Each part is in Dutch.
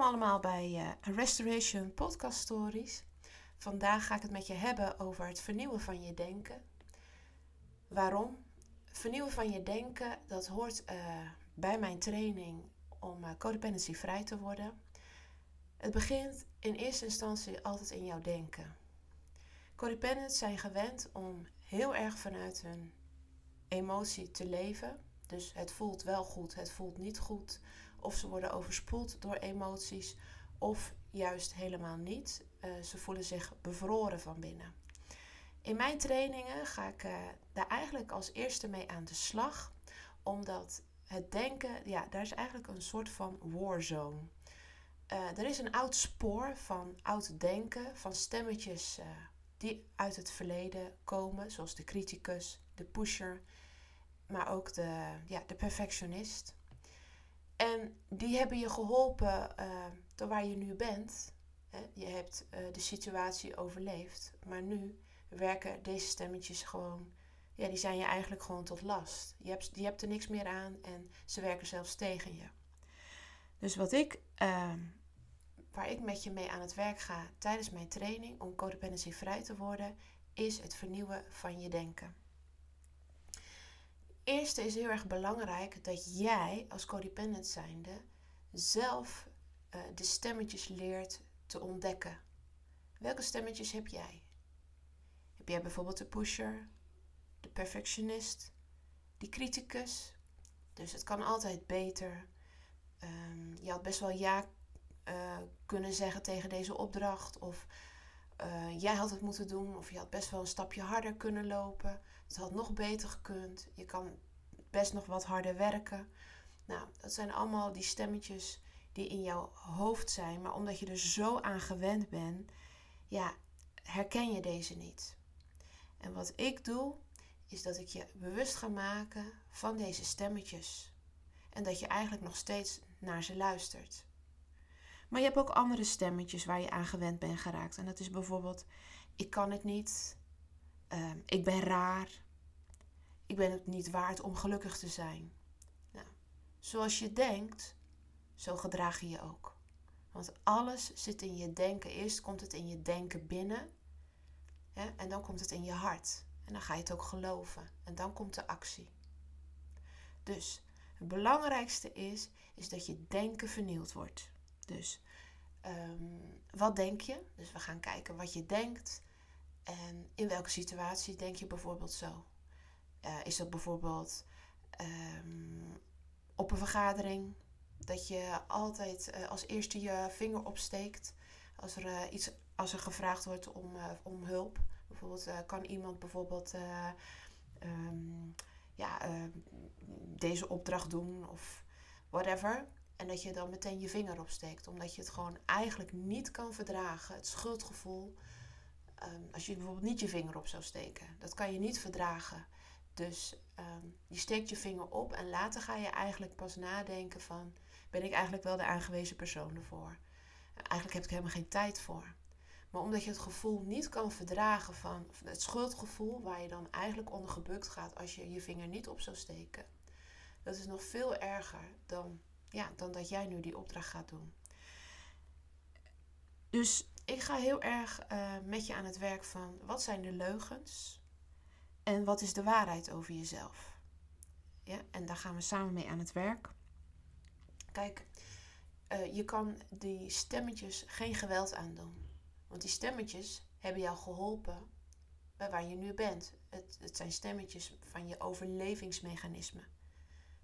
allemaal bij uh, Restoration Podcast Stories. Vandaag ga ik het met je hebben over het vernieuwen van je denken. Waarom? Vernieuwen van je denken, dat hoort uh, bij mijn training om uh, codependency vrij te worden. Het begint in eerste instantie altijd in jouw denken. Codependents zijn gewend om heel erg vanuit hun emotie te leven. Dus het voelt wel goed, het voelt niet goed of ze worden overspoeld door emoties, of juist helemaal niet. Uh, ze voelen zich bevroren van binnen. In mijn trainingen ga ik uh, daar eigenlijk als eerste mee aan de slag, omdat het denken, ja, daar is eigenlijk een soort van warzone. Uh, er is een oud spoor van oud denken, van stemmetjes die uit het verleden komen, zoals de criticus, de pusher, maar ook de, ja, de perfectionist. En die hebben je geholpen uh, door waar je nu bent. Je hebt uh, de situatie overleefd, maar nu werken deze stemmetjes gewoon, ja, die zijn je eigenlijk gewoon tot last. Je hebt, je hebt er niks meer aan en ze werken zelfs tegen je. Dus wat ik, uh, waar ik met je mee aan het werk ga tijdens mijn training om codependency vrij te worden, is het vernieuwen van je denken eerste is heel erg belangrijk dat jij als codependent zijnde zelf uh, de stemmetjes leert te ontdekken. Welke stemmetjes heb jij? Heb jij bijvoorbeeld de pusher, de perfectionist, die criticus? Dus het kan altijd beter. Um, je had best wel ja uh, kunnen zeggen tegen deze opdracht. Of uh, jij had het moeten doen. Of je had best wel een stapje harder kunnen lopen. Het had nog beter gekund. Je kan best nog wat harder werken. Nou, dat zijn allemaal die stemmetjes die in jouw hoofd zijn. Maar omdat je er zo aan gewend bent, ja, herken je deze niet. En wat ik doe, is dat ik je bewust ga maken van deze stemmetjes. En dat je eigenlijk nog steeds naar ze luistert. Maar je hebt ook andere stemmetjes waar je aan gewend bent geraakt. En dat is bijvoorbeeld: ik kan het niet, uh, ik ben raar, ik ben het niet waard om gelukkig te zijn. Nou, zoals je denkt, zo gedraag je je ook. Want alles zit in je denken. Eerst komt het in je denken binnen. En dan komt het in je hart. En dan ga je het ook geloven. En dan komt de actie. Dus het belangrijkste is, is dat je denken vernieuwd wordt. Dus um, wat denk je? Dus we gaan kijken wat je denkt. En in welke situatie denk je bijvoorbeeld zo? Uh, is dat bijvoorbeeld um, op een vergadering dat je altijd uh, als eerste je vinger opsteekt als er, uh, iets, als er gevraagd wordt om, om hulp. Bijvoorbeeld kan iemand bijvoorbeeld um, ja, deze opdracht doen of whatever. En dat je dan meteen je vinger opsteekt. Omdat je het gewoon eigenlijk niet kan verdragen. Het schuldgevoel. Um, als je bijvoorbeeld niet je vinger op zou steken. Dat kan je niet verdragen. Dus um, je steekt je vinger op en later ga je eigenlijk pas nadenken van... Ben ik eigenlijk wel de aangewezen persoon ervoor? Eigenlijk heb ik helemaal geen tijd voor. Maar omdat je het gevoel niet kan verdragen van het schuldgevoel... waar je dan eigenlijk onder gebukt gaat als je je vinger niet op zou steken... Dat is nog veel erger dan, ja, dan dat jij nu die opdracht gaat doen. Dus ik ga heel erg uh, met je aan het werk van wat zijn de leugens en wat is de waarheid over jezelf? Ja, en daar gaan we samen mee aan het werk. Kijk, uh, je kan die stemmetjes geen geweld aandoen. Want die stemmetjes hebben jou geholpen bij waar je nu bent. Het, het zijn stemmetjes van je overlevingsmechanisme.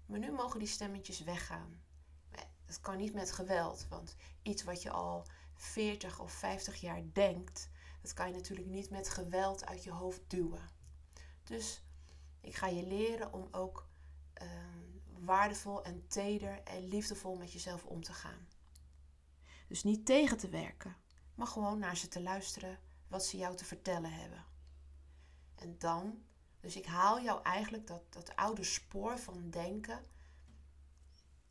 Maar nu mogen die stemmetjes weggaan. Dat kan niet met geweld, want iets wat je al 40 of 50 jaar denkt, dat kan je natuurlijk niet met geweld uit je hoofd duwen. Dus ik ga je leren om ook uh, waardevol en teder en liefdevol met jezelf om te gaan. Dus niet tegen te werken, maar gewoon naar ze te luisteren wat ze jou te vertellen hebben. En dan, dus ik haal jou eigenlijk dat, dat oude spoor van denken.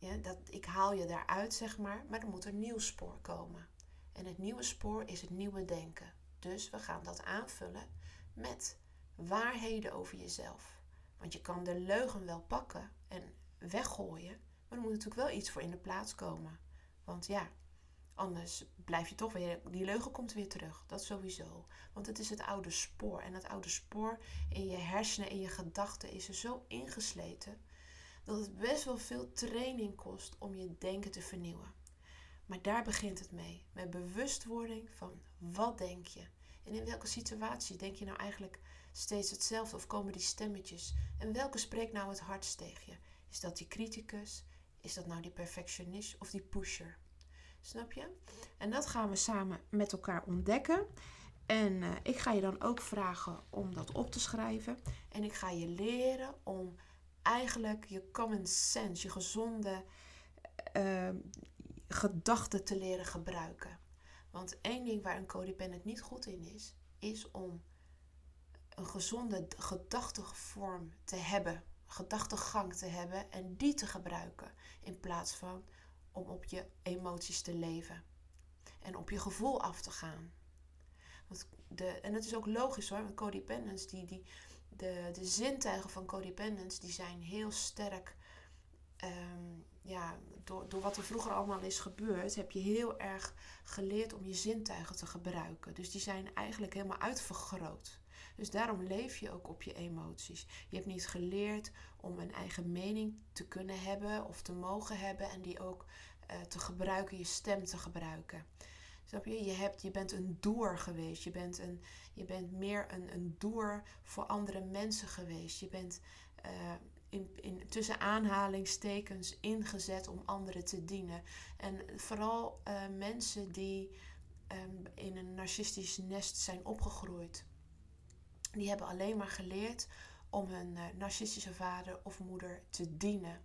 Ja, dat, ik haal je daaruit, zeg maar, maar er moet een nieuw spoor komen. En het nieuwe spoor is het nieuwe denken. Dus we gaan dat aanvullen met waarheden over jezelf. Want je kan de leugen wel pakken en weggooien, maar er moet natuurlijk wel iets voor in de plaats komen. Want ja, Anders blijf je toch weer, die leugen komt weer terug. Dat sowieso. Want het is het oude spoor. En dat oude spoor in je hersenen, in je gedachten is er zo ingesleten. Dat het best wel veel training kost om je denken te vernieuwen. Maar daar begint het mee. Met bewustwording van wat denk je? En in welke situatie denk je nou eigenlijk steeds hetzelfde? Of komen die stemmetjes? En welke spreekt nou het hardst tegen je? Is dat die criticus? Is dat nou die perfectionist of die pusher? Snap je? En dat gaan we samen met elkaar ontdekken. En uh, ik ga je dan ook vragen om dat op te schrijven. En ik ga je leren om eigenlijk je common sense, je gezonde uh, gedachten te leren gebruiken. Want één ding waar een codependent niet goed in is, is om een gezonde gedachtevorm te hebben, gedachtegang te hebben en die te gebruiken in plaats van om op je emoties te leven en op je gevoel af te gaan. Want de, en het is ook logisch hoor, want codependence, die, die, de, de zintuigen van codependence, die zijn heel sterk. Ehm, ja, door, door wat er vroeger allemaal is gebeurd, heb je heel erg geleerd om je zintuigen te gebruiken. Dus die zijn eigenlijk helemaal uitvergroot. Dus daarom leef je ook op je emoties. Je hebt niet geleerd om een eigen mening te kunnen hebben of te mogen hebben en die ook uh, te gebruiken, je stem te gebruiken. Je? Hebt, je bent een doer geweest. Je bent, een, je bent meer een, een doer voor andere mensen geweest. Je bent uh, in, in, tussen aanhalingstekens ingezet om anderen te dienen. En vooral uh, mensen die um, in een narcistisch nest zijn opgegroeid. Die hebben alleen maar geleerd om hun uh, narcistische vader of moeder te dienen.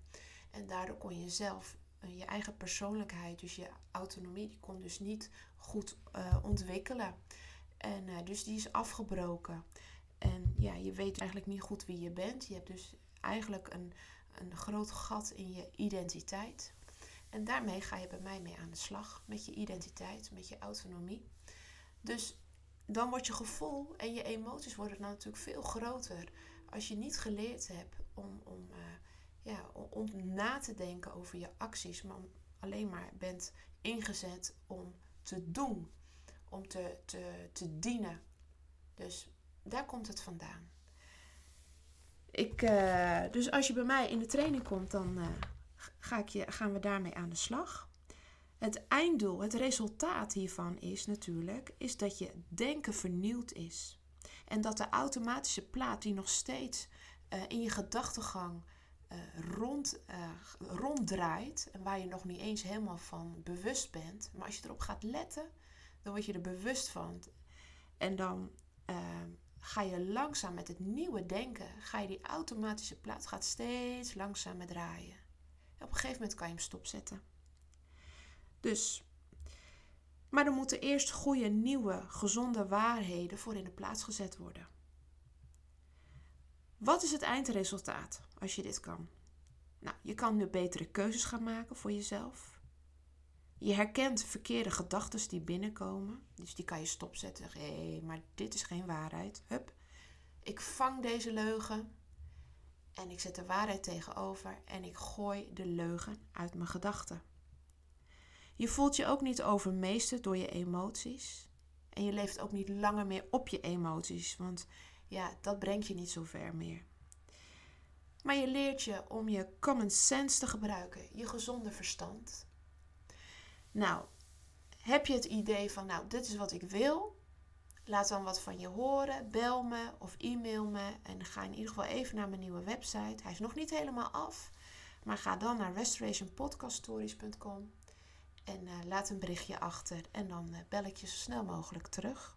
En daardoor kon je zelf je eigen persoonlijkheid, dus je autonomie, die kon dus niet goed uh, ontwikkelen. En uh, dus die is afgebroken. En ja, je weet eigenlijk niet goed wie je bent. Je hebt dus eigenlijk een, een groot gat in je identiteit. En daarmee ga je bij mij mee aan de slag. Met je identiteit, met je autonomie. Dus dan wordt je gevoel en je emoties worden dan natuurlijk veel groter. Als je niet geleerd hebt om, om, ja, om na te denken over je acties, maar alleen maar bent ingezet om te doen, om te, te, te dienen. Dus daar komt het vandaan. Ik, uh, dus als je bij mij in de training komt, dan uh, ga ik je, gaan we daarmee aan de slag. Het einddoel, het resultaat hiervan is natuurlijk, is dat je denken vernieuwd is. En dat de automatische plaat die nog steeds uh, in je gedachtegang rond, ronddraait en waar je nog niet eens helemaal van bewust bent, maar als je erop gaat letten, dan word je er bewust van. En dan ga je langzaam met het nieuwe denken, ga je die automatische plaat gaat steeds langzamer draaien. En op een gegeven moment kan je hem stopzetten. Dus, maar er moeten eerst goede, nieuwe, gezonde waarheden voor in de plaats gezet worden. Wat is het eindresultaat als je dit kan? Nou, je kan nu betere keuzes gaan maken voor jezelf. Je herkent verkeerde gedachten die binnenkomen. Dus die kan je stopzetten. Hé, hey, maar dit is geen waarheid. Hup. Ik vang deze leugen. En ik zet de waarheid tegenover. En ik gooi de leugen uit mijn gedachten. Je voelt je ook niet overmeesterd door je emoties. En je leeft ook niet langer meer op je emoties. Want ja, dat brengt je niet zo ver meer. Maar je leert je om je common sense te gebruiken. Je gezonde verstand. Nou, heb je het idee van, nou, dit is wat ik wil? Laat dan wat van je horen. Bel me of e-mail me. En ga in ieder geval even naar mijn nieuwe website. Hij is nog niet helemaal af. Maar ga dan naar restorationpodcaststories.com. En uh, laat een berichtje achter. En dan uh, bel ik je zo snel mogelijk terug.